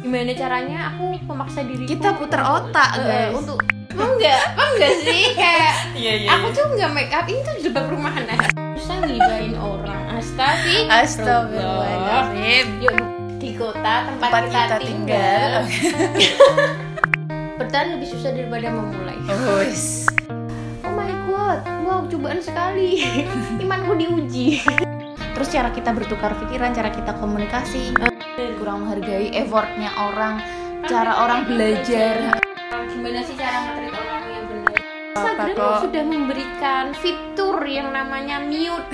gimana caranya? Aku memaksa diri Kita putar otak, guys. untuk enggak enggak sih? Kayak Iya iya. aku tuh enggak make up. Ini tuh jebak rumahan nah susah ngibain orang. Astagfirullah Astagfirullahaladzim. yuk di kota tempat, Tempat kita, kita tinggal, tinggal. bertahan lebih susah daripada memulai. Oh, wis. oh my god wow cobaan sekali. Imanku diuji. Terus cara kita bertukar pikiran, cara kita komunikasi, kurang menghargai effortnya orang, cara orang belajar. gimana sih cara nge orang yang benar Instagram kok? sudah memberikan fitur yang namanya mute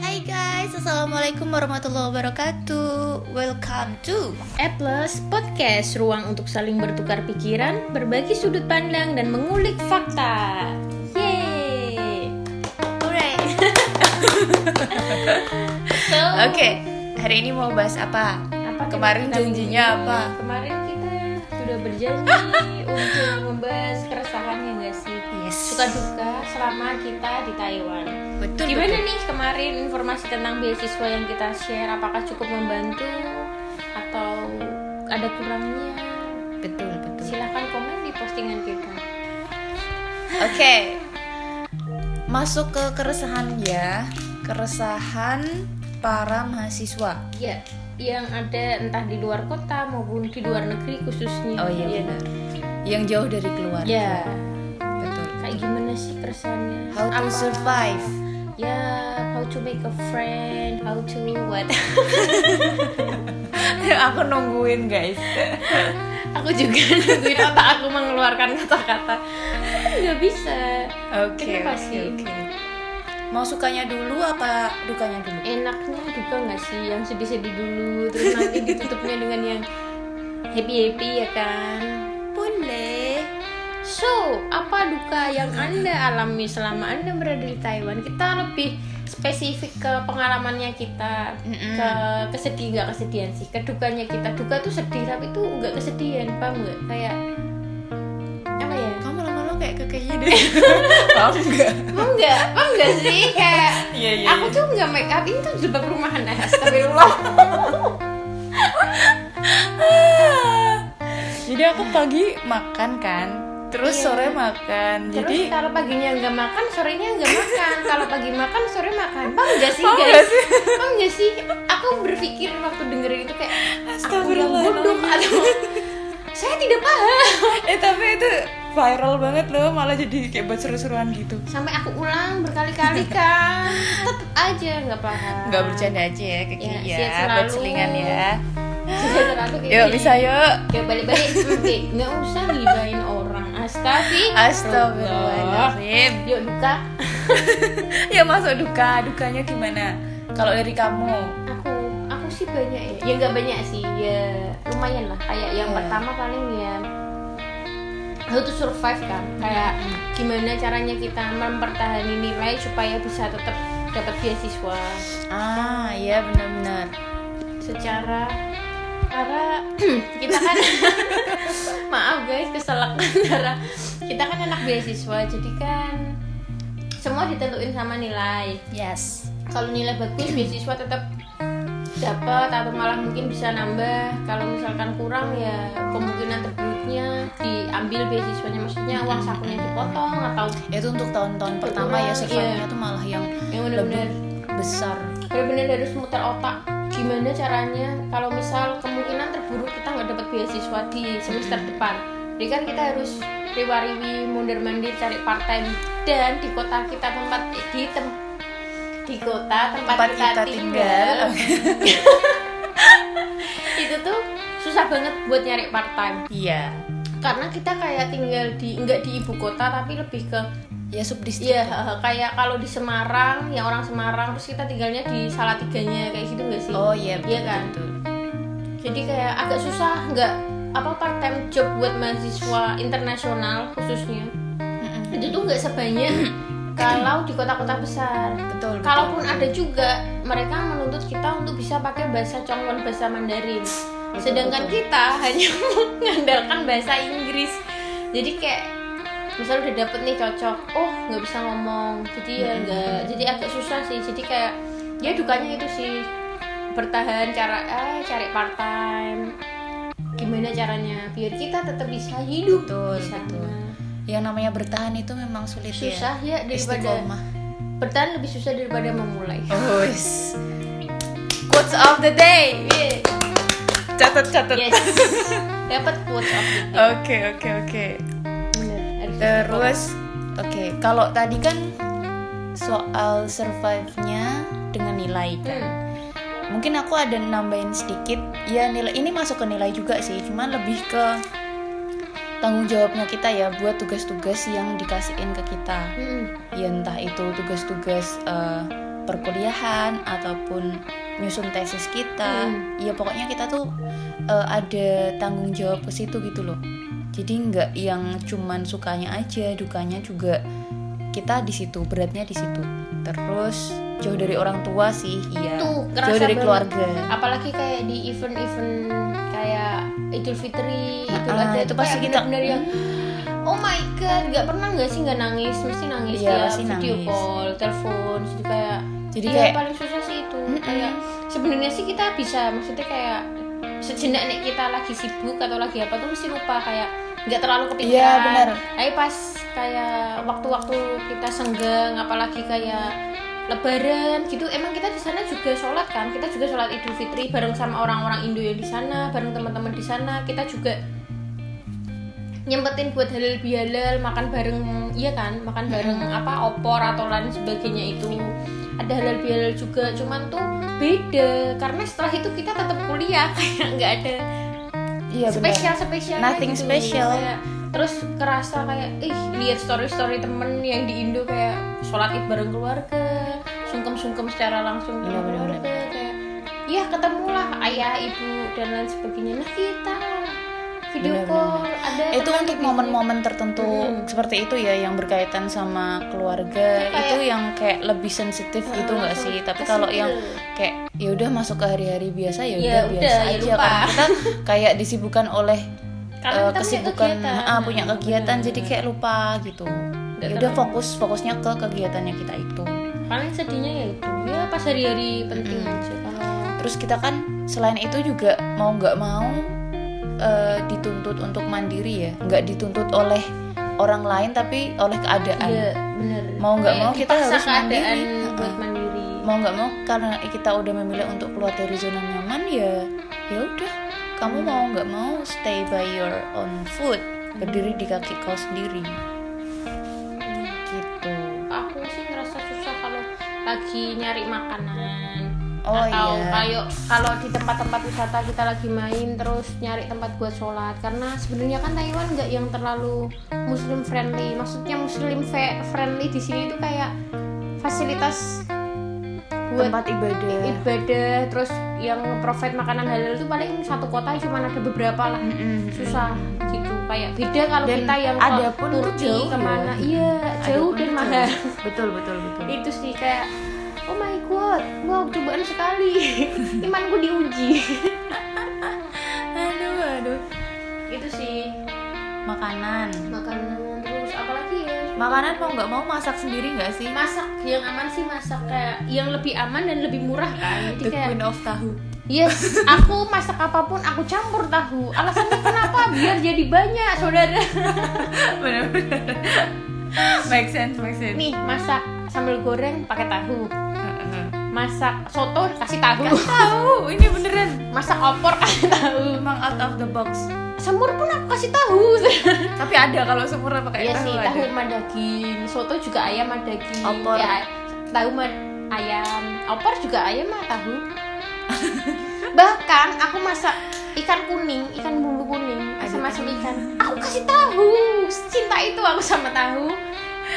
Hai guys, assalamualaikum warahmatullahi wabarakatuh. Welcome to Plus Podcast, ruang untuk saling bertukar pikiran, berbagi sudut pandang, dan mengulik fakta. So, Oke, hari ini mau bahas apa? apa Kemarin janjinya apa? Kemarin kita sudah berjanji untuk membahas keresahan ya nggak sih? Yes. Suka duka selama kita di Taiwan. Betul. Gimana betul. nih kemarin informasi tentang beasiswa yang kita share? Apakah cukup membantu atau ada kurangnya? Betul, betul. Silahkan komen di postingan kita. Oke. Masuk ke keresahan ya. Keresahan para mahasiswa. Ya, yang ada entah di luar kota maupun di luar negeri khususnya. Oh iya Ya. benar. Yang jauh dari keluarga. Ya, Betul. kayak gimana sih keresahannya? How to Apa- survive. Ya, how to make a friend, how to what? aku nungguin guys. aku juga nungguin otak aku mengeluarkan kata-kata. Nggak bisa. Oke, Kenapa oke, sih? oke. Mau sukanya dulu apa dukanya dulu? Enaknya duka nggak sih yang sedih-sedih dulu, terus nanti ditutupnya dengan yang happy-happy ya kan? Boleh. So, apa duka yang Anda alami selama Anda berada di Taiwan? Kita lebih spesifik ke pengalamannya kita, Mm-mm. ke kesedih nggak kesedihan sih, ke dukanya kita. Duka tuh sedih tapi tuh nggak kesedihan, paham nggak? Kayak deh. Paham enggak? Paham nggak? Nggak sih? Kayak Iya, iya. aku tuh nggak make up ini tuh jebak rumahan nah, astagfirullah. Jadi aku pagi makan kan, terus Iya. sore makan. Terus Jadi kalau paginya nggak makan, sorenya nggak makan. kalau pagi makan, sore makan. Paham nggak sih Paham guys? nggak sih? Paham nggak sih? Aku berpikir waktu dengerin itu kayak aku yang bodoh atau saya tidak paham. eh tapi itu viral banget loh, malah jadi kayak buat seru-seruan gitu. Sampai aku ulang berkali-kali kan, tetep aja nggak paham. Nggak bercanda aja ya Kiki Ya, ya, buat selalu. selingan ya. Yuk bisa yuk. Yuk balik-balik. Nggak usah ngibain orang. Astagfirullah. Astagfirullahaladzim. Yuk duka. Ya masuk duka, dukanya gimana? Kalau dari kamu? aku aku sih banyak ya ya nggak banyak sih ya lumayan lah kayak yang Ya. pertama paling ya how to survive kan kayak gimana caranya kita mempertahankan nilai supaya bisa tetap dapat beasiswa Ah, iya benar-benar. secara karena kita kan maaf guys keselak karena kita kan anak beasiswa jadi kan semua ditentuin sama nilai Yes. kalau nilai bagus beasiswa tetap dapat atau malah mungkin bisa nambah. Kalau misalkan kurang ya kemungkinan terburuknya diambil beasiswanya. Maksudnya uang sakunya dipotong atau Itu untuk tahun-tahun pertama ya Iya. survive-nya tuh malah yang yang benar-benar. besar. benar-benar harus muter otak. Gimana caranya? Kalau misal kemungkinan terburuk kita nggak dapat beasiswa di semester depan. Jadi kan kita harus riwa-riwi mundur mandir cari part time. Dan di kota kita tempat di tem di kota tempat, Tempat kita, kita tinggal, tinggal. itu tuh susah banget buat nyari part time Iya. karena kita kayak tinggal di nggak di ibu kota tapi lebih ke Ya subdistrik. Heeh, kayak kalau di Semarang, ya orang Semarang, terus kita tinggalnya di Salatiganya kayak gitu nggak sih? Oh iya, betul, Iya kan? betul. Jadi kayak agak susah nggak apa part time job buat mahasiswa internasional khususnya. Mm-mm. Itu tuh nggak sebanyak kalau di kota-kota besar. Betul. Kalaupun betul. ada juga mereka menuntut kita untuk bisa pakai bahasa Congkon bahasa Mandarin. Sedangkan betul. kita hanya mengandalkan bahasa Inggris. Jadi kayak misal udah dapet nih cocok oh nggak bisa ngomong jadi ya nggak jadi agak susah sih jadi kayak ya dukanya itu sih bertahan cara ah cari part time gimana caranya biar kita tetap bisa hidup sana. betul. Yang namanya bertahan itu memang sulit susah ya daripada Istiqomah. bertahan lebih susah daripada memulai Oh, yes. Quotes of the day. Catat catat. yes dapat quotes of the day. Oke oke oke. Bener, harus Terus oke kalau tadi kan soal survive-nya dengan nilai kan. Hmm. Mungkin aku ada nambahin sedikit. Ya nilai ini masuk ke nilai juga sih, cuman lebih ke tanggung jawabnya kita ya buat tugas-tugas yang dikasihin ke kita. Hmm. ya entah itu tugas-tugas eh, perkuliahan ataupun nyusun tesis kita Hmm. ya pokoknya kita tuh eh, ada tanggung jawab ke situ gitu loh jadi nggak yang cuman sukanya aja dukanya juga kita di situ beratnya di situ terus jauh dari orang tua sih iya Tuh, jauh dari banget. keluarga apalagi kayak di event-event kayak Idul Fitri Idul Ah, Adha itu pasti kita- bener-bener yang oh my god nggak pernah nggak sih nggak nangis mesti nangis ya pasti video nangis. call telepon jadi kayak Jadi kayak- paling susah sih itu kayak sebenarnya sih kita bisa maksudnya kayak sejenak nih kita lagi sibuk atau lagi apa tuh mesti lupa kayak nggak terlalu kepikiran Iya, benar. tapi pas kayak waktu-waktu kita senggang apalagi kayak lebaran gitu. Emang kita di sana juga sholat kan? Kita juga sholat idul fitri bareng sama orang-orang Indo yang di sana bareng teman-teman di sana. Kita juga nyempetin buat halal bihalal makan bareng iya kan? Makan bareng apa opor atau lain sebagainya itu. Ada halal bihalal juga. Cuman tuh beda. Karena setelah itu kita tetap kuliah kayak nggak ada iya spesial spesial Nothing special. terus kerasa kayak ih lihat story story temen yang di Indo kayak sholat id bareng keluarga sungkem sungkem secara langsung benar-benar. keluarga kayak ya ketemulah ayah ibu dan lain sebagainya nah kita video Benar-benar. call ada itu untuk momen-momen tertentu Mm. seperti itu ya yang berkaitan sama keluarga Itu kayak- itu yang kayak lebih sensitif gitu nggak sih tapi kalau yang kayak ya udah masuk ke hari-hari biasa ya Ya udah biasa ya aja lupa. karena kita kayak disibukkan oleh Karena eh, kita punya kesibukan kegiatan. ah, punya kegiatan benar. jadi kayak lupa gitu ya udah fokus fokusnya ke kegiatannya kita itu. Paling sedihnya ya itu. Ya pas hari-hari penting aja. Kalau terus kita kan selain itu juga mau nggak mau eh, dituntut untuk mandiri ya. Nggak dituntut oleh orang lain tapi oleh keadaan. Iya bener. Mau nggak mau kita harus mandiri. buat mandiri. Mau nggak mau karena kita udah memilih untuk keluar dari zona nyaman ya ya udah. Kamu mau nggak mau stay by your own foot berdiri di kaki kau sendiri lagi nyari makanan. Oh, atau iya. kayak kalau di tempat-tempat wisata kita lagi main terus nyari tempat buat sholat. Karena sebenarnya kan Taiwan nggak yang terlalu muslim friendly. Maksudnya muslim friendly di sini itu kayak fasilitas buat tempat ibadah. ibadah. Terus yang provide makanan halal itu paling satu kota cuma ada beberapa lah. Susah gitu. Kayak beda kalau Dan kita yang ada pun Turki jauh ya. ke mana. Iya jauh dan mahal betul betul betul. Itu sih kayak oh my god wow cobaan sekali. Imanku diuji. Aduh aduh. Itu sih. Makanan. Makanan terus apalagi ya? Makanan mau nggak mau masak sendiri nggak sih? Masak yang aman sih masak kayak yang lebih aman dan lebih murah kan. Jadi the kayak queen of tahu. Yes aku masak apa pun aku campur tahu. Alasannya kenapa? Biar jadi banyak saudara. Benar-benar make sense make sense. Nih masak sambal goreng pakai tahu masak soto kasih tahu tahu ini beneran masak opor kasih tahu emang out of the box semur pun aku kasih tahu tapi ada kalau semurnya pakai Iya tahu sih, ada tahu sama daging. Soto juga ayam sama daging. Opor. Ya, tahu sama ayam. Opor juga ayam sama tahu. Bahkan aku masak ikan kuning, ikan bumbu kuning, Ada tahu. ikan. Aku kasih tahu. Cinta itu aku sama tahu.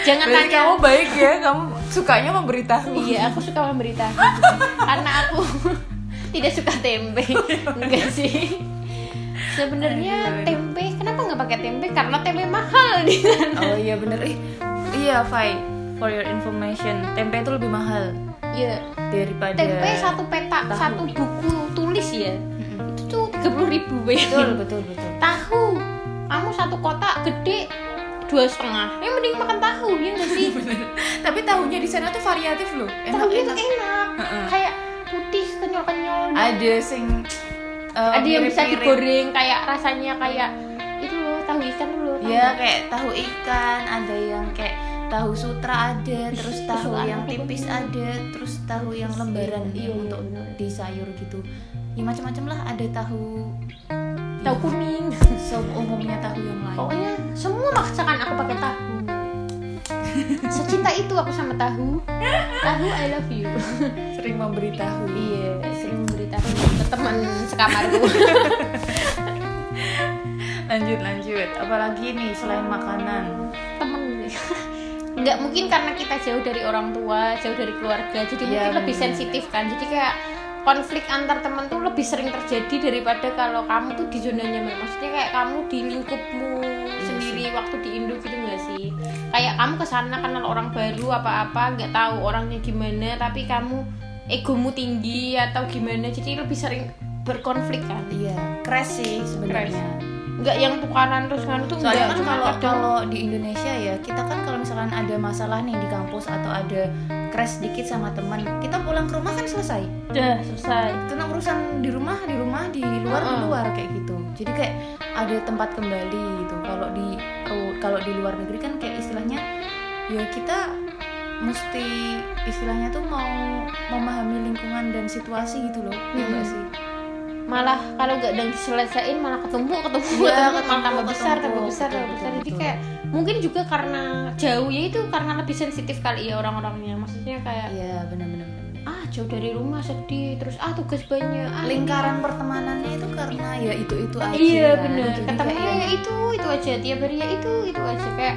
Jangan Berarti tanya. kamu baik ya kamu sukanya memberitahu Iya, aku suka memberitahu. Karena aku tidak suka tempe. Enggak sih. Sebenarnya tempe, kenapa nggak pakai tempe? Karena tempe mahal di sana. oh iya bener iya Fai for your information tempe itu lebih mahal Iya. daripada tempe satu peta tahu. satu buku tulis ya Mm-mm. itu tuh tiga puluh ribu betul betul betul tahu kamu satu kotak gede dua setengah. Ya mending makan tahu ya nggak sih? Tapi tahunya di sana tuh variatif loh. Tahu itu enak. enak. Heeh. kayak putih kenyal kenyal ada sing uh, ada yang bisa digoreng kayak rasanya kayak itu loh tahu ikan loh tahu. Ya kayak tahu ikan ada yang kayak tahu sutra ada terus tahu yang tipis ada terus tahu yang lembaran Iya, iya, untuk di sayur gitu. Ya macam-macam lah. Ada tahu tahu kuning. Umumnya tahu yang lain. Pokoknya semua maksakan aku pakai tahu. Secinta itu aku sama tahu. Tahu I love you. Sering memberi tahu. Iya sering memberitahu ke teman sekamarku. Lanjut lanjut. Apalagi nih selain makanan? Temen. Nggak mungkin karena kita jauh dari orang tua jauh dari keluarga jadi Iya, mungkin lebih sensitif kan. Jadi kayak konflik antar teman tuh lebih sering terjadi daripada kalau kamu tuh di zona nyaman. Maksudnya kayak kamu di lingkupmu sendiri waktu di Indo gitu nggak sih? Kayak kamu ke sana kenal orang baru apa-apa nggak tahu orangnya gimana tapi kamu egomu tinggi atau gimana. Jadi lebih sering berkonflik kan? Iya crash sih sebenarnya. Nggak yang tukaran terus kan? Tuh soalnya kan kalau kadang- kalau di Indonesia ya kita kan kalau misalkan ada masalah nih di kampus atau ada crash dikit sama teman. Kita pulang ke rumah kan selesai. Udah selesai. Tentang urusan di rumah di rumah di luar di Heeh. luar kayak gitu. Jadi kayak ada tempat kembali gitu. Kalau di oh, kalau di luar negeri kan kayak istilahnya ya kita mesti istilahnya tuh mau memahami lingkungan dan situasi gitu loh ya Hmm. enggak sih malah kalau nggak dan diselesaiin malah ketemu ketemu Iya, ketemu, malah ketemu, tambah besar tambah besar tambah besar. jadi betul. kayak mungkin juga karena jauh ya itu karena lebih sensitif kali ya orang-orangnya. Maksudnya kayak iya benar-benar benar. ah jauh dari rumah sedih. Terus ah tugas banyak ah. Lingkaran pertemanannya itu karena ya itu itu aja. iya kan. bener. Jadi ketemu ya itu itu aja. Tiap hari ya itu itu aja. Kayak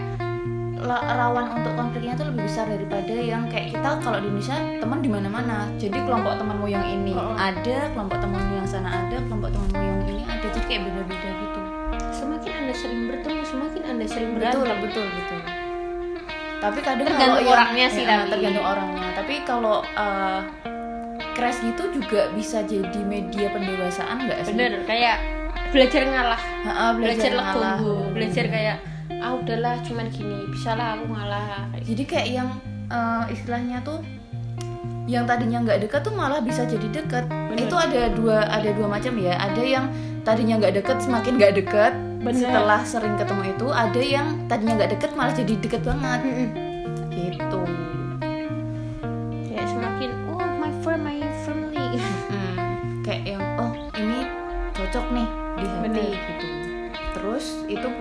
rawan untuk konfliknya tuh lebih besar daripada yang kayak kita kalau di Indonesia teman di mana-mana. Jadi kelompok temanmu yang ini Oh. ada kelompok temanmu yang sana ada kelompok temanmu yang ini ada. Jadi kayak beda-beda gitu. Semakin anda sering bertemu semakin anda sering betul berantem. betul betul. Tapi kadang Tergantung kalau yang- orangnya sih, ya, tapi. tergantung orangnya. Tapi kalau uh, crash gitu juga bisa jadi media pendewasaan nggak sih? Bener kayak belajar ngalah. Ha-ha, belajar ngalah. legowo belajar kayak ah udahlah cuman gini bisa lah aku ngalah. Jadi kayak yang uh, istilahnya tuh yang tadinya nggak dekat tuh malah bisa jadi dekat. Itu ada dua ada dua macam ya. Ada yang tadinya nggak deket semakin nggak deket Bener. setelah sering ketemu itu. Ada yang tadinya nggak deket malah jadi deket banget. Gitu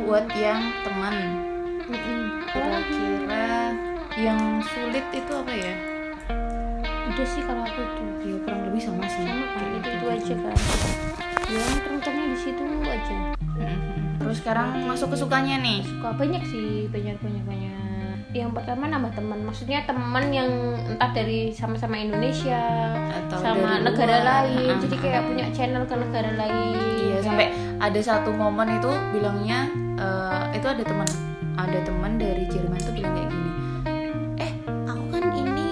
buat yang teman. Kira-kira yang sulit itu apa ya? Udah sih kalau aku itu. Ya kurang lebih sama sih. Sama kan itu itu aja. kan ya muter-muternya di situ aja. Mm-mm. terus sekarang masuk ke sukanya nih? Suka banyak sih banyak banyak banyak. Yang pertama nambah teman. Maksudnya teman yang entah dari sama-sama Indonesia atau sama negara luar. lain. Ah, jadi kayak punya channel ke negara lain iya Kayak- sampai ada satu momen itu bilangnya eh, itu ada teman ada teman dari Jerman tuh bilang kayak gini eh aku kan ini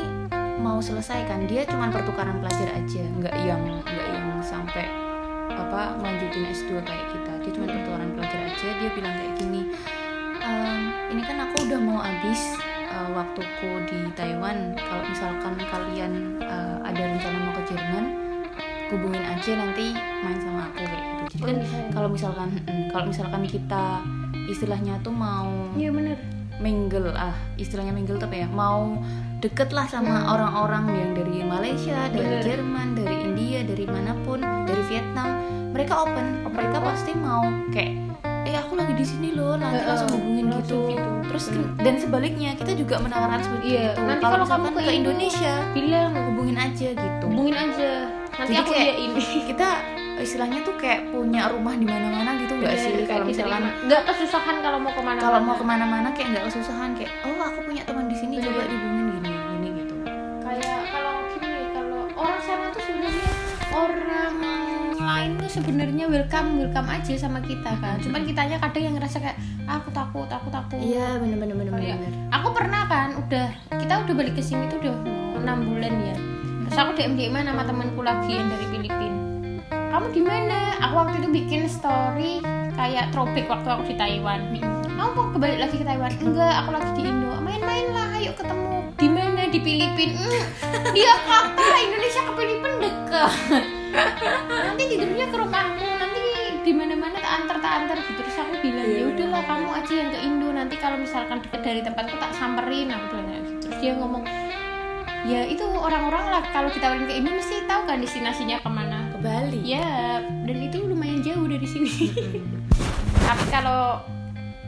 mau selesai kan dia cuma pertukaran pelajar aja nggak yang nggak yang sampai apa melanjutin S2 kayak kita dia cuma pertukaran pelajar aja. Dia bilang kayak gini "Em, ini kan aku udah mau habis eh, waktuku di Taiwan. Kalau misalkan kalian eh, ada rencana mau ke Jerman hubungin aja nanti main sama aku kayak gitu kan kalau misalkan mm, kalau misalkan kita istilahnya tuh mau iya bener. mingle ah istilahnya mingle tuh apa ya? Mau deket lah sama orang-orang yang dari Malaysia dari Bener. Jerman dari India dari mana pun dari Vietnam. Mereka open mereka pasti mau kayak eh aku lagi di sini loh nanti Heeh, langsung hubungin langsung gitu. gitu. terus Bener. dan sebaliknya kita juga menawarkan seperti Iya, itu. nanti kalau kamu ke ke Indo, Indonesia bilang. hubungin aja gitu. Hubungin aja. Nanti Jadi aku kayak- iyain kita istilahnya tuh kayak punya rumah di mana-mana gitu nggak sih? kayak kalau misalkan nggak kesusahan kalau mau ke mana kalau mau ke mana-mana kayak nggak kesusahan kayak oh aku punya teman di sini coba dihubungin gini gini gitu. Kayak kalau gini kalau orang sana tuh sebenarnya orang lain tuh sebenarnya welcome welcome aja sama kita kan. Cuman kitanya kadang yang ngerasa kayak "Ah, aku takut aku takut. Iya bener bener bener bener. aku pernah kan udah kita udah balik ke sini tuh udah enam bulan ya. Terus aku DM DM sama temanku lagi yang dari Filipina kamu di mana aku waktu itu bikin story kayak throwback waktu aku di Taiwan. Kamu mau kembali lagi ke Taiwan? Enggak aku lagi di Indo. Main-main lah ayo ketemu. Di mana? Di Filipina "Hmm, dia kata Indonesia ke Filipina dekat. Nanti tidurnya ke rumahmu. Nanti di mana-mana tak antar tak antar gitu. Terus aku bilang ya udahlah kamu aja yang ke Indo. Nanti kalau misalkan deket dari tempatku tak samperin. Aku bilang gitu. Terus dia ngomong ya itu orang-orang lah. Kalau kita ke Indo mesti tahu kan destinasinya ke mana. ke Bali. Ya dan itu lumayan jauh dari sini. Tapi kalau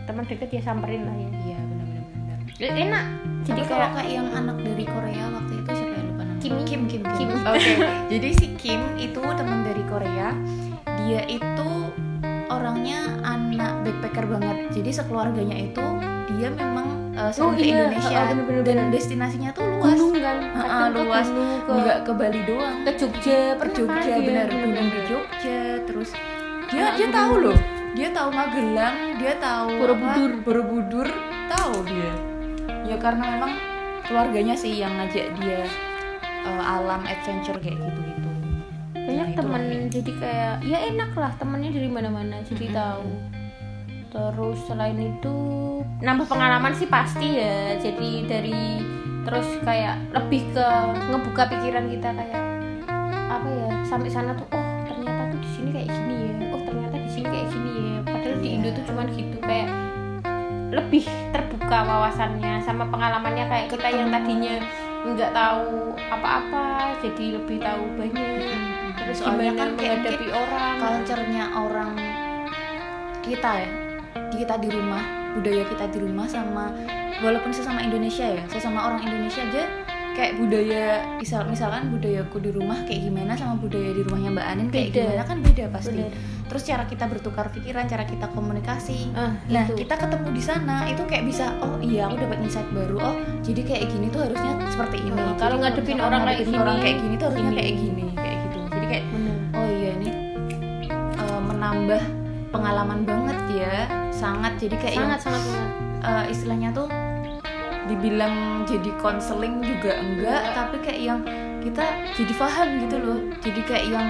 teman deket ya samperin lah ya. Iya benar-benar benar. Eh, enak. Jadi kalau kayak kayak yang anak dari Korea waktu itu siapa yang lupa namanya. Kim. Kim Kim Kim. oke. Jadi si Kim itu teman dari Korea. Dia itu orangnya anak backpacker banget. Jadi sekeluarganya itu dia memang uh, sering Oh, ke iya. Indonesia. Oh, dan bener. destinasinya tuh luas gunung kan? Ah, Kadang ke luas. ke, nggak ke Bali doang. ke Jogja ke Jogja kan benar gunung di Jogja terus dia Anak dia tahu loh. Dia tahu Magelang dia tahu Borobudur. apa, Borobudur. Tahu dia. Ya karena memang keluarganya sih yang ngajak dia uh, alam adventure kayak gitu gitu banyak temen jadi kayak ya enak lah temennya dari mana-mana jadi Mm-mm. tahu. Terus selain itu nambah pengalaman sih pasti ya. Jadi dari terus kayak lebih ke ngebuka pikiran kita kayak apa ya sampai sana tuh oh ternyata tuh di sini kayak gini ya oh ternyata di sini kayak gini ya. Padahal di Iya. Indo tuh cuman gitu kayak lebih terbuka wawasannya sama pengalamannya kayak kita yang tadinya nggak tahu apa-apa jadi lebih tahu banyak. Terus Soalnya gimana kan menghadapi orang. culture-nya orang kita ya kita di rumah budaya kita di rumah sama walaupun sesama Indonesia ya sesama orang Indonesia aja kayak budaya misal misalkan budayaku di rumah kayak gimana sama budaya di rumahnya Mbak Anin kayak Beda. gimana kan beda pasti Bener. terus cara kita bertukar pikiran cara kita komunikasi ah, nah itu. kita ketemu di sana itu kayak bisa oh iya aku dapat insight baru oh jadi kayak gini tuh harusnya seperti ini Oh, kalau ngadepin orang kayak gini, orang kayak gini tuh harusnya gini. kayak gini kayak gitu jadi kayak Bener. oh iya ini eh, menambah pengalaman banget ya sangat jadi kayak yang sangat sangat banget eh, istilahnya tuh dibilang jadi konseling juga enggak tapi kayak yang kita jadi paham gitu loh. Jadi kayak yang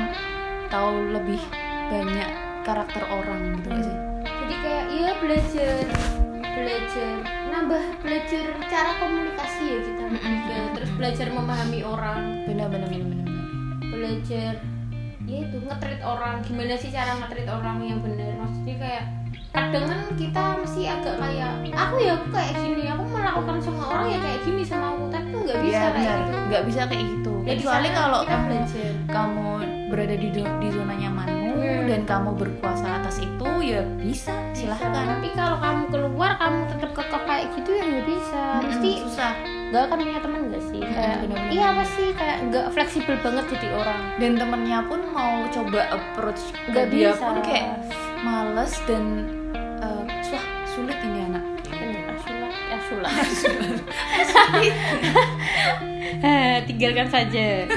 tahu lebih banyak karakter orang gitu sih jadi kayak iya belajar belajar nambah belajar cara komunikasi ya kita. Mm-mm. Ya, terus belajar memahami orang. Benar benar benar benar. belajar ya itu ngetrit orang. Gimana sih cara ngetrit orang yang benar? Maksudnya kayak kadang kan kita mesti agak kayak aku ya aku kayak gini aku melakukan semua orang ya kayak gini sama aku tapi tuh nggak bisa Iya, kayak benar. gitu. Nggak bisa kayak gitu. Ya, kecuali kalau kamu belajar. kamu berada di di zona nyamanmu Hmm. dan kamu berkuasa atas itu ya bisa silahkan. tapi kalau kamu keluar kamu tetap kekeh kayak gitu ya nggak bisa. Mm-mm, mesti susah. nggak akan punya teman nggak sih? Kayak benar-benar. iya apa sih kayak nggak fleksibel banget jadi orang. Dan temennya pun mau coba approach nggak dia bisa. pun kayak males dan sulit ini anak? Eh, tinggalkan saja.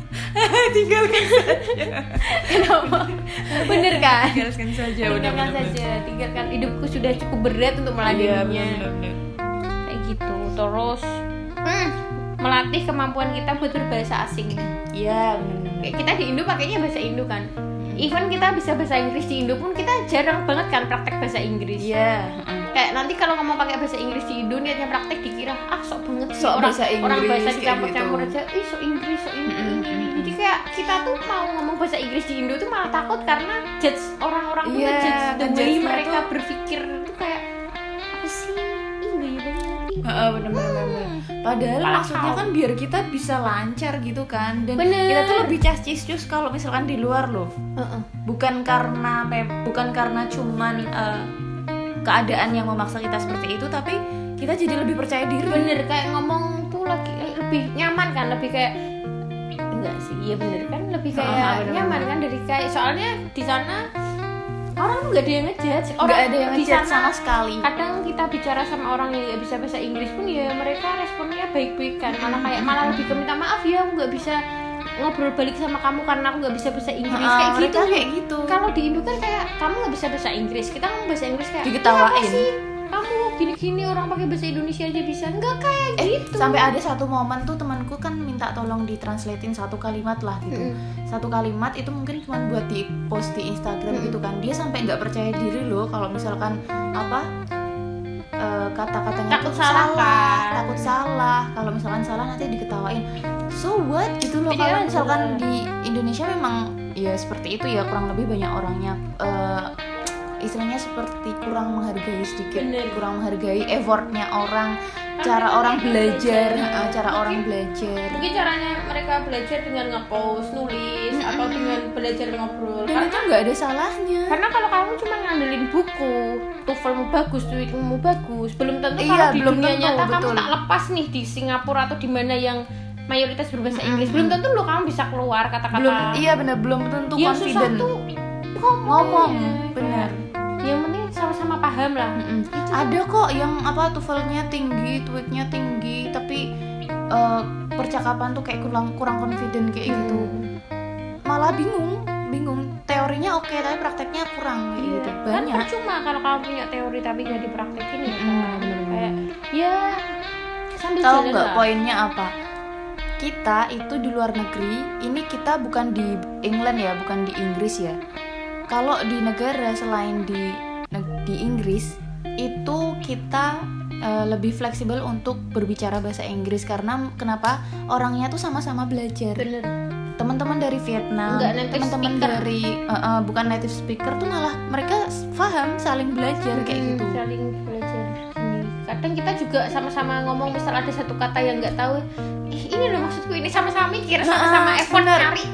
Tinggalkan kenapa? Bener kan? Tinggalkan saja tinggalkan saja. tinggalkan. Hidupku sudah cukup berat untuk Iya, meladeninya. kayak gitu. Terus hmm, melatih kemampuan kita buat berbahasa asing iya benar kita di Indo pakainya bahasa Indo kan. Even kita bisa bahasa Inggris di Indo pun kita jarang banget kan praktek bahasa Inggris. Iya kayak nanti kalau ngomong pakai bahasa Inggris di Indo niatnya praktek dikira ah sok banget sih Sok orang bahasa orang Inggris, bahasa kayak dicampur-campur gitu. aja ih sok Inggris sok ini, ini. mm-mm. jadi kayak kita tuh mau ngomong bahasa Inggris di Indo tuh malah takut karena judge orang-orang tuh Iya, ngejudge the way mereka tuh- berpikir tuh kayak apa sih ih gaya banget ih. Heeh, bener bener bener. Padahal Malah maksudnya kan biar kita bisa lancar gitu kan dan Bener. kita tuh lebih cascis cus kalau misalkan di luar loh. Heeh. Bukan karena bukan karena cuman eh, keadaan yang memaksa kita seperti itu tapi kita jadi lebih percaya diri. bener kayak ngomong tuh lagi eh, lebih nyaman kan lebih kayak enggak sih iya bener kan lebih kayak Ah, bener-bener. nyaman kan dari kayak soalnya di sana orang tuh nggak ada yang ngejudge orang Nggak ada yang di ngejudge sana sama sekali. kadang kita bicara sama orang yang nggak bisa bahasa Inggris pun ya mereka responnya baik-baik kan malah kayak malah lebih ke minta maaf ya aku nggak bisa ngobrol balik sama kamu karena aku nggak bisa bahasa Inggris Heeh, kayak gitu kayak gitu. kalau di Indo kan kayak kamu nggak bisa bahasa Inggris kita ngomong bahasa Inggris kayak Diketawain. "Kenapa sih kamu gini-gini orang pakai bahasa Indonesia aja bisa nggak kayak Eh, gitu sampai ada satu momen tuh temanku kan minta tolong ditranslatein satu kalimat lah gitu. Mm-mm. Satu kalimat itu mungkin cuma buat di post di Instagram Mm-mm. gitu kan. Dia sampai nggak percaya diri loh kalau misalkan apa kata-katanya Takut salah, salah kan? takut salah kalau misalkan salah nanti diketawain so what gitu loh Iya, kalau misalkan bener. di Indonesia memang ya seperti itu ya kurang lebih banyak orangnya eh, istilahnya seperti kurang menghargai sedikit Bener. kurang menghargai effortnya orang cara orang belajar belajar. cara orang Mungkin- belajar mungkin caranya mereka belajar dengan ngepost nulis. Atau dengan belajar ngobrol dan karena itu nggak ada salahnya karena kalau kamu cuma ngandelin buku TOEFLmu bagus tweetmu bagus belum tentu Iya, kalau di belum dunia tentu, nyata kamu betul. tak lepas nih di Singapura atau di mana yang mayoritas berbahasa Inggris Mm-mm. belum tentu lo kamu bisa keluar kata-kata belum iya bener belum tentu yang susah confident tuh ngomong, ngomong ya. bener yang penting sama-sama paham lah Mm-mm. ada kok yang apa tuvelnya tinggi tweetnya tinggi tapi eh, percakapan tuh kayak kurang kurang confident kayak gitu Hmm. Malah bingung bingung. Teorinya oke tapi prakteknya kurang kayak Iya. gitu. Kan banyak. percuma kalau kamu punya teori tapi nggak dipraktekin ya Mm, kan? bener-bener. kayak ya sambil tahu nggak poinnya apa? Kita itu di luar negeri ini kita bukan di England ya bukan di Inggris ya. Kalau di negara selain di di Inggris itu kita eh, lebih fleksibel untuk berbicara bahasa Inggris. Karena kenapa? Orangnya tuh sama-sama belajar. Bener teman-teman dari Vietnam teman-teman dari eh, eh, bukan native speaker tuh malah mereka paham saling belajar kayak Hmm, gitu. saling belajar sendiri kadang kita juga sama-sama ngomong misal ada satu kata yang nggak tahu ih ini loh maksudku ini sama-sama mikir sama-sama Nah, effort bener. cari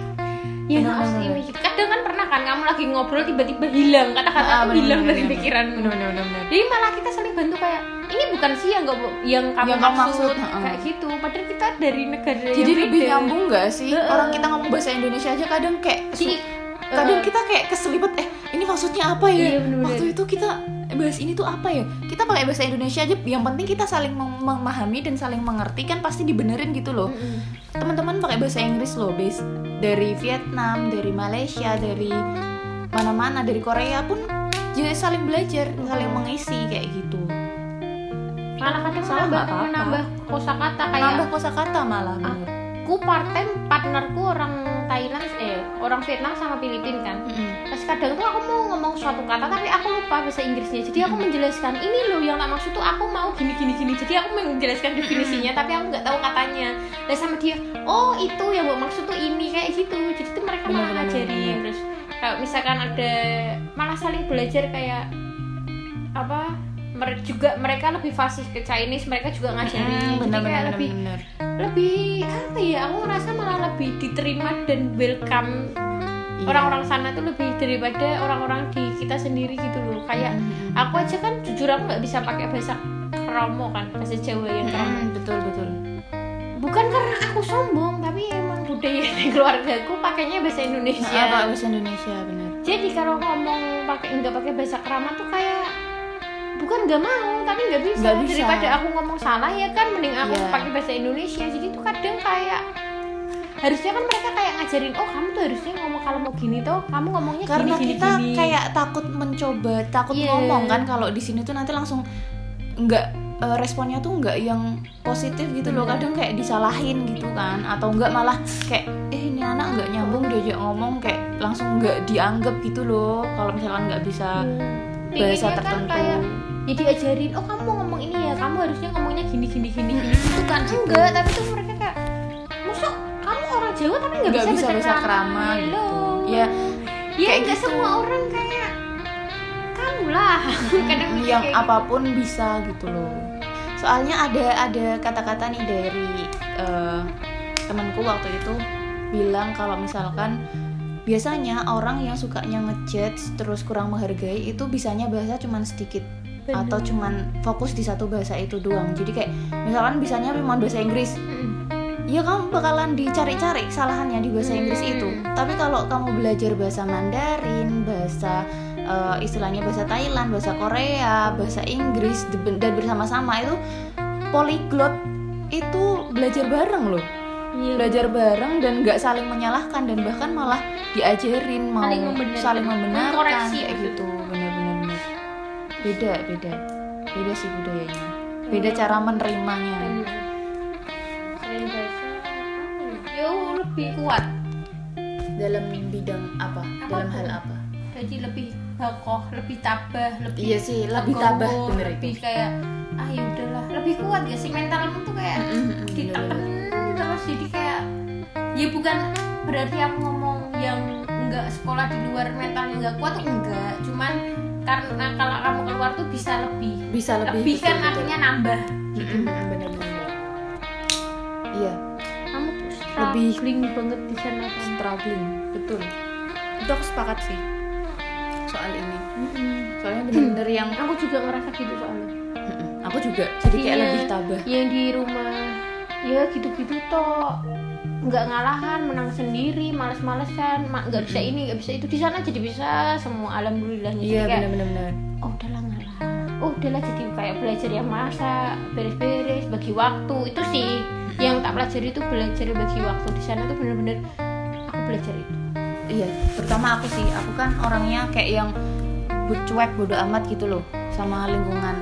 ya Bener, harus gitu. kadang kan pernah kan kamu lagi ngobrol tiba-tiba hilang kata-kata Ah, hilang dari bener. pikiranmu. Bener bener bener jadi malah kita saling bantu kayak ini bukan sih yang nggak yang kamu Yang maksud, maksud, kayak gitu. Padahal kita dari negara jadi yang lebih beda. nyambung nggak sih? Heeh. orang kita ngomong bahasa Indonesia aja kadang kayak Jadi, su- kadang eh, kita kayak keselipet eh ini maksudnya apa ya? Iya, waktu itu kita bahas ini tuh apa ya? Kita pakai bahasa Indonesia aja yang penting kita saling mem- memahami dan saling mengerti kan pasti dibenerin gitu loh. Mm-mm. teman-teman pakai bahasa Inggris loh base. Dari Vietnam dari Malaysia dari mana-mana dari Korea pun jadi saling belajar saling mengisi kayak gitu Salah menambah nggak apa-apa. menambah kosakata kayak nambah kosakata malah aku part time partnerku orang Thailand eh orang Vietnam sama Filipina kan. Mm-mm. Terus kadang tuh aku mau ngomong suatu kata tapi aku lupa bahasa Inggrisnya. Jadi aku menjelaskan ini loh yang tak maksud tuh aku mau gini gini gini. Jadi aku menjelaskan definisinya tapi aku nggak tahu katanya. Dan sama dia oh itu yang mau maksud tuh ini kayak gitu. Jadi tuh mereka malah ngajarin. terus kalau misalkan ada malah saling belajar kayak apa mer- juga mereka lebih fasih ke Chinese mereka juga ngajarin Mm, jadi kayak bener-bener lebih bener lebih apa ya aku ngerasa malah lebih diterima dan welcome Iya. orang-orang sana tuh lebih daripada orang-orang di kita sendiri gitu loh. Kayak Mm-mm. aku aja kan jujur aku nggak bisa pakai bahasa kromo kan bahasa Jawa yang kromo. Mm-mm, betul betul. Bukan karena aku sombong tapi emang budaya di keluargaku pakainya bahasa Indonesia. Pak, bahasa Indonesia bener jadi kalau ngomong pakai nggak pakai bahasa kerama tuh kayak bukan nggak mau tapi nggak bisa. Nggak bisa. daripada aku ngomong salah ya kan mending aku Iya. pakai bahasa Indonesia jadi tuh kadang kayak harusnya kan mereka kayak ngajarin oh kamu tuh harusnya ngomong kalau mau gini tuh kamu ngomongnya karena gini kita gini kayak takut mencoba takut Iya. ngomong kan kalau di sini tuh nanti langsung nggak eh, responnya tuh nggak yang positif gitu loh Bener. kadang kayak disalahin gitu kan atau nggak malah kayak eh ini anak nggak nyambung diajak ngomong kayak langsung nggak dianggap gitu loh kalau misalkan nggak bisa Hmm. bahasa Pinginnya kan tertentu kayak ya diajarin oh kamu ngomong ini ya kamu harusnya ngomongnya gini gini gini gini gitu kan enggak tapi tuh mereka kayak masuk kamu orang Jawa tapi nggak bisa, bisa bahasa kerama gitu. Ya, ya nggak gitu. semua orang kayak kamu lah. Kadang yang kayak gitu. apa pun bisa gitu loh. Soalnya ada ada kata-kata nih dari eh, temanku waktu itu bilang kalau misalkan biasanya orang yang sukanya ngejudge terus kurang menghargai itu bisanya bahasa cuman sedikit Bener. atau cuman fokus di satu bahasa itu doang jadi kayak misalkan bisanya memang bahasa Inggris Mm. ya kamu bakalan dicari-cari kesalahannya di bahasa Inggris itu tapi kalau kamu belajar bahasa Mandarin bahasa eh, istilahnya bahasa Thailand bahasa Korea bahasa Inggris dan bersama-sama itu polyglot itu belajar bareng loh Iya. belajar bareng dan nggak saling menyalahkan dan bahkan malah diajarin mau Saling membenarkan. saling membenarkan kayak gitu bener. Beda beda. Beda sih budayanya. Beda cara menerimanya. Bener. Selain bahasa apa ya? ya lebih kuat. Dalam bidang apa? Dalam Apa pun. hal apa? Jadi lebih bakoh lebih tabah lebih iya sih lebih tabah bener lebih itu. kayak ah ya udahlah. Lebih kuat gak sih mentalmu tuh kayak Mm-mm, ditekan terus. Jadi kayak ya bukan berarti aku ngomong yang nggak sekolah di luar mentalnya nggak kuat tuh enggak. Cuman karena kalau kamu keluar tuh bisa lebih. Bisa lebih lebih, kan betul-betul. artinya nambah. Iya. Kamu tuh Lebih- struggling banget di sana kan? Struggling betul. Itu aku sepakat sih soal ini. Soalnya bener-bener yang aku juga ngerasa gitu soalnya. Mm-mm, aku juga jadi kayak Iya. lebih tabah. Yang di rumah. Ya gitu-gitu toh nggak ngalahan menang sendiri males-malesan ma- nggak bisa ini nggak bisa itu. Di sana jadi bisa semua alhamdulillahnya. Iya kayak, bener-bener. Oh udahlah ngalah. Oh udahlah jadi kayak belajar yang masak beres-beres bagi waktu. Itu sih yang tak pelajari itu belajar bagi waktu. Di sana tuh bener-bener aku belajar itu. Iya terutama aku sih. Aku kan orangnya kayak yang bu- cuek bodo amat gitu loh sama lingkungan.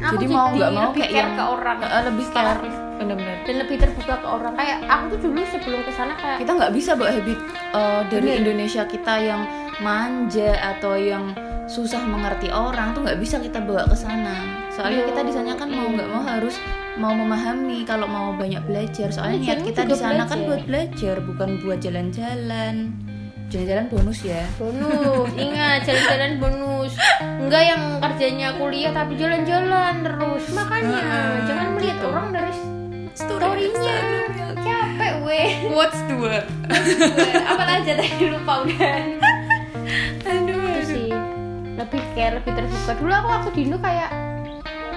Aku Jadi mau nggak mau lebih kayak yang- ke orang. Eh, lebih care Bener-bener. Dan lebih terbuka ke orang. Kayak aku tuh dulu sebelum ke sana kayak kita nggak bisa bawa habit eh, dari Bener. Indonesia kita yang manja atau yang susah mengerti orang tuh nggak bisa kita bawa ke sana. Soalnya kita di sana kan mau nggak mau harus mau memahami kalau mau banyak belajar. Soalnya niat kita di sana kan buat belajar bukan buat jalan-jalan. Jalan-jalan bonus ya. Bonus. Ingat jalan-jalan bonus. Enggak yang kerjanya kuliah tapi jalan-jalan terus. Makanya Heeh, jangan melihat gitu. orang dari storynya. capek weh. What's word apa aja tadi lupa udah. Aduh sih. Lebih kayak lebih terbuka. Dulu aku waktu di Indo kayak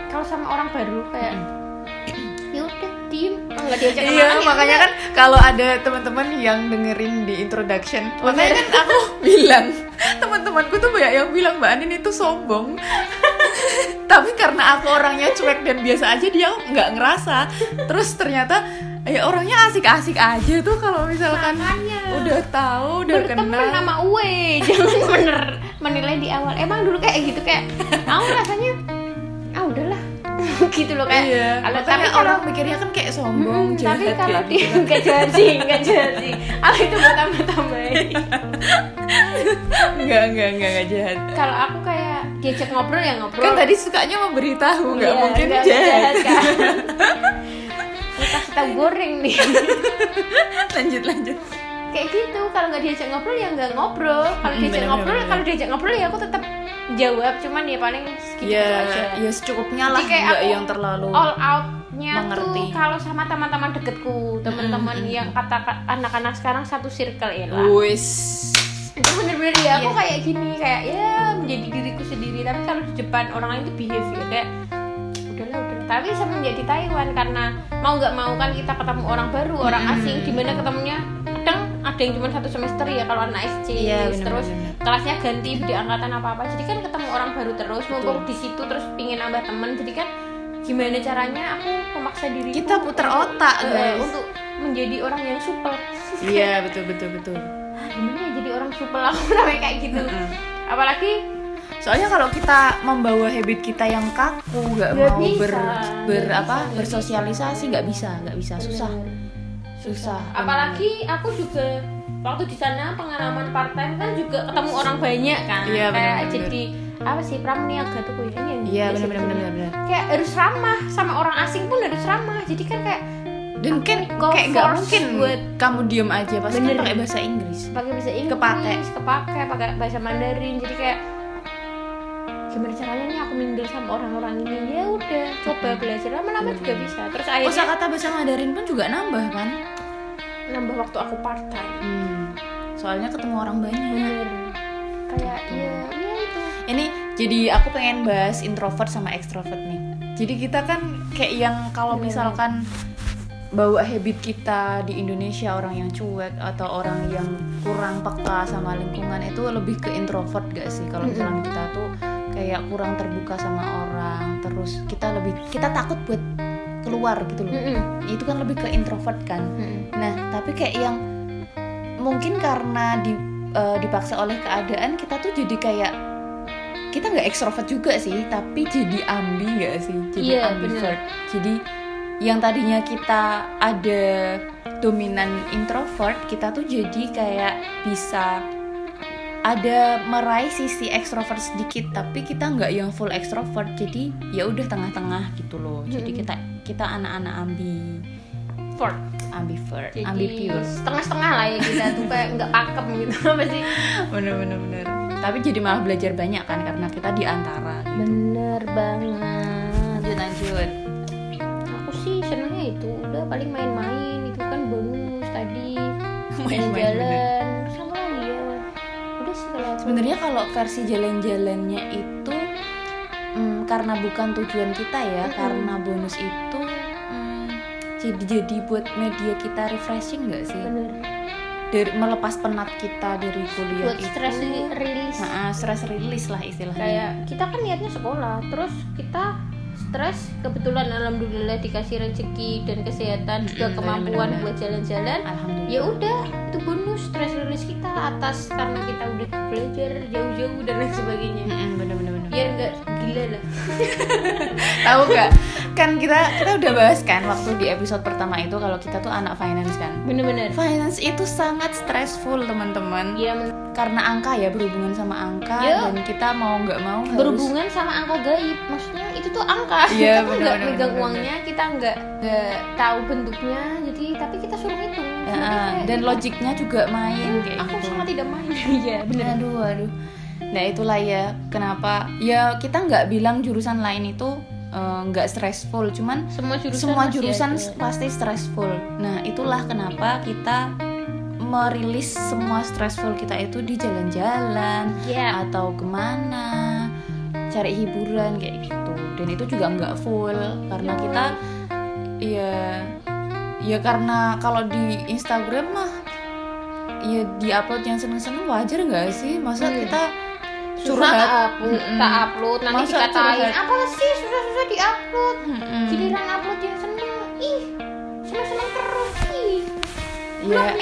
kalau sama orang baru kayak ya udah diem. Oh, nggak diajak Iya, ya makanya udah. kan kalau ada teman-teman yang dengerin di introduction, makanya kan aku bilang teman-temanku tuh banyak yang bilang Mbak Anin itu sombong. Tapi karena aku orangnya cuek dan biasa aja dia nggak ngerasa. Terus ternyata ya orangnya asik-asik aja tuh kalau misalkan Makanya. udah tahu, udah berteman kenal. sama Uwe jangan bener menilai di awal emang dulu kayak gitu kayak aku rasanya gitu loh kayak Iya, kalau tapi kalau orang mikirnya kan kayak sombong, Mm, tapi jahat kalau kayak dia gitu. nggak jahat sih nggak jahat sih aku itu buat tambah tambahin Enggak, enggak, enggak, enggak jahat. kalau aku kayak diajak ngobrol ya ngobrol. Kan tadi sukanya memberitahu, nggak Iya, mungkin nggak jahat. kan? Ini kasih tahu goreng nih. Lanjut, lanjut. kayak gitu kalau nggak diajak ngobrol ya nggak ngobrol. Kalau Mm, diajak bener, ngobrol kalau diajak ngobrol ya aku tetap jawab cuman ya paling segitu ya aja ya secukupnya lah Jadi kayak nggak aku yang terlalu all outnya mengerti. tuh kalau sama teman-teman deketku teman-teman Mm, mm, yang kata anak-anak sekarang satu circle ya lah wis itu bener-bener ya aku Iya. kayak gini kayak ya menjadi diriku sendiri tapi kalau di depan orang lain itu behave ya kayak udahlah udahlah tapi semenjak di Taiwan karena mau nggak mau kan kita ketemu orang baru orang Mm. asing di mana ketemunya kadang ada yang cuma satu semester ya kalau anak SC Iya, bener, terus bener. kelasnya ganti di angkatan apa apa. Jadi kan ketemu orang baru terus mumpung di situ terus pingin nambah temen. Jadi kan gimana caranya aku memaksa diri Kita puter otak, guys. untuk menjadi orang yang supel. Iya betul betul betul. Gimana ya jadi orang supel? Aku namanya kayak gitu. Apalagi soalnya kalau kita membawa habit kita yang kaku nggak mau bisa, ber, ber nggak apa bisa, bersosialisasi nggak bisa nggak bisa. Susah susah. Apalagi aku juga waktu di sana pengalaman part time kan juga ketemu orang banyak kan. Iya, kayak bener-bener. jadi apa sih pramuniaga tuh yang iya benar benar benar benar kayak harus ramah sama orang asing pun harus ramah. Jadi kan kayak dan kan kayak nggak mungkin buat kamu diem aja pasti kan Bener. pakai bahasa Inggris. Pakai bahasa Inggris Kepake. kepake pakai bahasa Mandarin. Jadi kayak gimana caranya nih aku mingle sama orang-orang ini? Ya udah coba belajar. Lama-lama juga bisa. Terus akhirnya kosakata bahasa Mandarin pun juga nambah kan nambah waktu aku part time Hmm, soalnya ketemu orang banyak. Bener. Kayak Gitu. ya ya itu ini jadi aku pengen bahas introvert sama extrovert nih. Jadi kita kan kayak yang kalau Bener. misalkan bawa habit kita di Indonesia orang yang cuek atau orang yang kurang peka sama lingkungan itu lebih ke introvert gak sih? Kalau misalnya kita tuh kayak kurang terbuka sama orang terus kita lebih kita takut buat keluar gitu loh Mm-mm. itu kan lebih ke introvert kan Mm-mm. Nah, tapi kayak yang mungkin karena di, eh, dipaksa oleh keadaan kita tuh jadi kayak kita nggak ekstrovert juga sih, tapi jadi ambi nggak sih? Jadi Iya, ambivert. Jadi yang tadinya kita ada dominan introvert, kita tuh jadi kayak bisa ada meraih sisi ekstrovert sedikit tapi kita nggak yang full ekstrovert jadi ya udah tengah-tengah gitu loh jadi kita kita anak-anak ambi Fort. ambivert Jadi ambipure setengah-setengah lah ya kita tuh kayak nggak pakem gitu apa sih? bener bener bener tapi jadi malah belajar banyak kan karena kita di antara gitu Bener banget. lanjut lanjut Aku sih senengnya itu udah paling main-main itu kan bonus tadi Main-main, jalan-jalan sama lagi ya. Udah sih kalau sebenarnya kalau versi jalan-jalannya itu karena bukan tujuan kita ya Mm-mm. karena bonus itu mm, jadi jadi buat media kita refreshing nggak sih? Bener. Dari melepas penat kita dari kuliah buat itu. stress rilis Nah, stress release lah istilahnya. Kayak kita kan niatnya sekolah terus kita stres kebetulan alhamdulillah dikasih rezeki dan kesehatan juga kemampuan bener-bener. buat jalan-jalan. Ya udah itu bonus stress rilis kita atas karena kita udah belajar jauh-jauh dan lain sebagainya. Mm-mm, bener bener bener biar nggak gila lah. Tahu gak kan kita kita udah bahas kan waktu di episode pertama itu kalau kita tuh anak finance kan? Bener-bener. Finance itu sangat stressful teman-teman. Ya men- karena angka ya berhubungan sama angka Ya. dan kita mau nggak mau harus berhubungan sama angka gaib. Maksudnya itu tuh angka. Iya, kita nggak megang uangnya kita nggak nggak tahu bentuknya. Jadi tapi kita suruh hitung. Ya, dan logiknya juga main kayak aku gitu. sangat tidak main. Iya bener. Aduh aduh nah itulah ya kenapa? Ya kita nggak bilang jurusan lain itu eh, nggak stressful cuman semua jurusan semua jurusan ada. pasti stressful. Nah itulah kenapa kita merilis semua stressful kita itu di jalan-jalan ya atau ke mana cari hiburan kayak gitu. Dan itu juga nggak full karena kita ya ya karena kalau di Instagram mah ya di upload yang seneng-seneng wajar nggak sih? Masa Hmm. kita curhat. Upload, Mm-mm. tak upload. Nanti Masa dikatain curhat? apa sih? Susah-susah di upload Mm-mm. giliran upload yang seneng. Ih seneng-seneng terus. Ih. Ya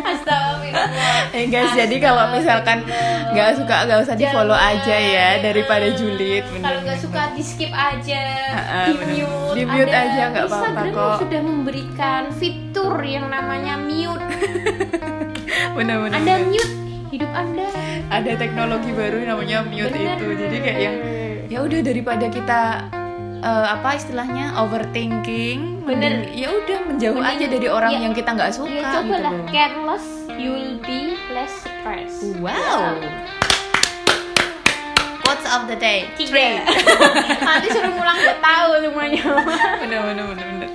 Astagfirullah. Eh guys, jadi kalau misalkan nggak suka nggak usah di follow aja ya daripada julid. kalau nggak suka di skip aja. Ah, di mute. Di mute Ada aja, nggak apa-apa kok. sudah memberikan fitur yang namanya mute. Bener-bener. anda mute hidup anda Ada teknologi baru namanya mute Bener. itu. Jadi kayak yang ya udah daripada kita eh, apa istilahnya overthinking, Bener. ya udah menjauh Mending- aja dari orang ya, yang kita nggak suka ya coba gitu lah loh. careless you'll be less stressed Wow. Quotes of the day. tiga nanti suruh pulang nggak tahu semuanya bener bener bener bener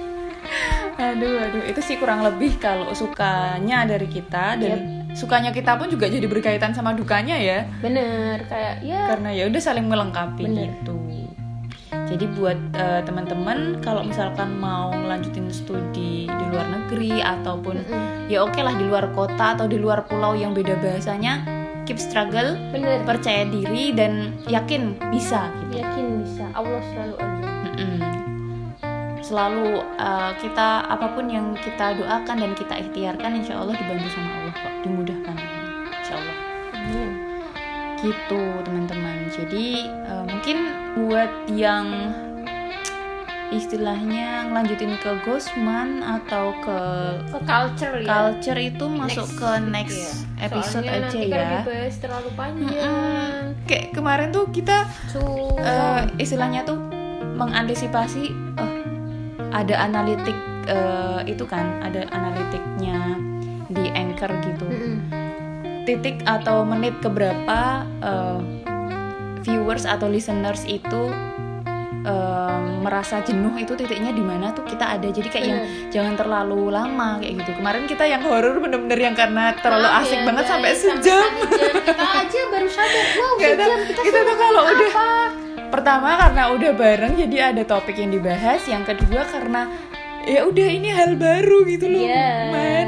aduh aduh. Itu sih kurang lebih kalau sukanya dari kita dan sukanya kita pun juga jadi berkaitan sama dukanya ya. Bener kayak ya. Karena ya udah saling melengkapi Bener. gitu. Jadi buat eh, teman-teman kalau misalkan mau ngelanjutin studi di luar negeri ataupun Mm-mm. ya oke lah di luar kota atau di luar pulau yang beda bahasanya keep struggle bener. percaya diri dan yakin bisa gitu. Yakin bisa. Allah selalu ada. Mm-mm. Selalu uh, kita apa pun yang kita doakan dan kita ikhtiarkan, insya Allah dibantu sama Allah kok, dimudahkan, insya Allah. Gitu teman-teman. Jadi uh, mungkin buat yang istilahnya ngelanjutin ke Gosman atau ke ke culture ya culture itu masuk ke next ya. episode Soalnya aja nanti kan ya. dibahas terlalu panjang Mm-mm. Kayak kemarin tuh kita eh, istilahnya tuh mengantisipasi oh, ada analitik eh, itu kan ada analitiknya di anchor gitu. Mm-mm. titik atau menit keberapa eh, viewers atau listeners itu eh, merasa jenuh itu titiknya di mana tuh kita ada. Jadi kayak yang jangan terlalu lama kayak gitu. Kemarin kita yang horor bener-bener yang karena terlalu Maaf asik ya, banget guys, sampai sejam. jam. kita aja baru sadar wow kita, kita tuh kalau udah-? Pertama karena udah bareng jadi ada topik yang dibahas. Yang kedua karena ya udah ini hal baru gitu loh. Iya. man.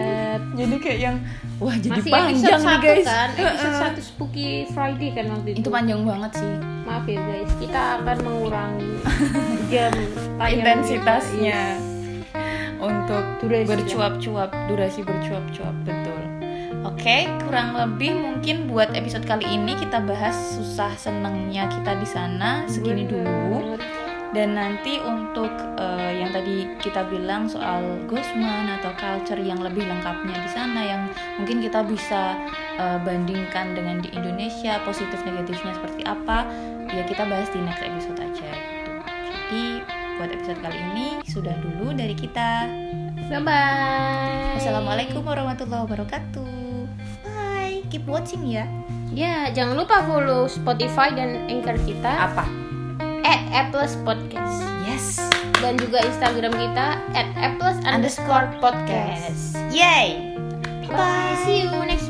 Jadi kayak yang wah jadi masih panjang nih satu guys. kan? Episode satu spooky Friday kan waktu itu itu? panjang banget sih. Maaf ya guys. Kita akan mengurangi jam intensitasnya. untuk Durasi. bercuap-cuap durasi bercuap-cuap betul oke kurang lebih mungkin buat episode kali ini kita bahas susah senengnya kita di sana segini dulu. Dan nanti untuk uh, yang tadi kita bilang soal Gosman atau culture yang lebih lengkapnya di sana yang mungkin kita bisa uh, bandingkan dengan di Indonesia positif negatifnya seperti apa ya kita bahas di next episode aja gitu. Jadi buat episode kali ini sudah dulu dari kita. Bye bye assalamualaikum warahmatullahi wabarakatuh keep watching ya ya jangan lupa follow Spotify dan Anchor kita apa at Apples Podcast. Yes. Dan juga Instagram kita at Apples underscore podcast. Yay. Bye. See you next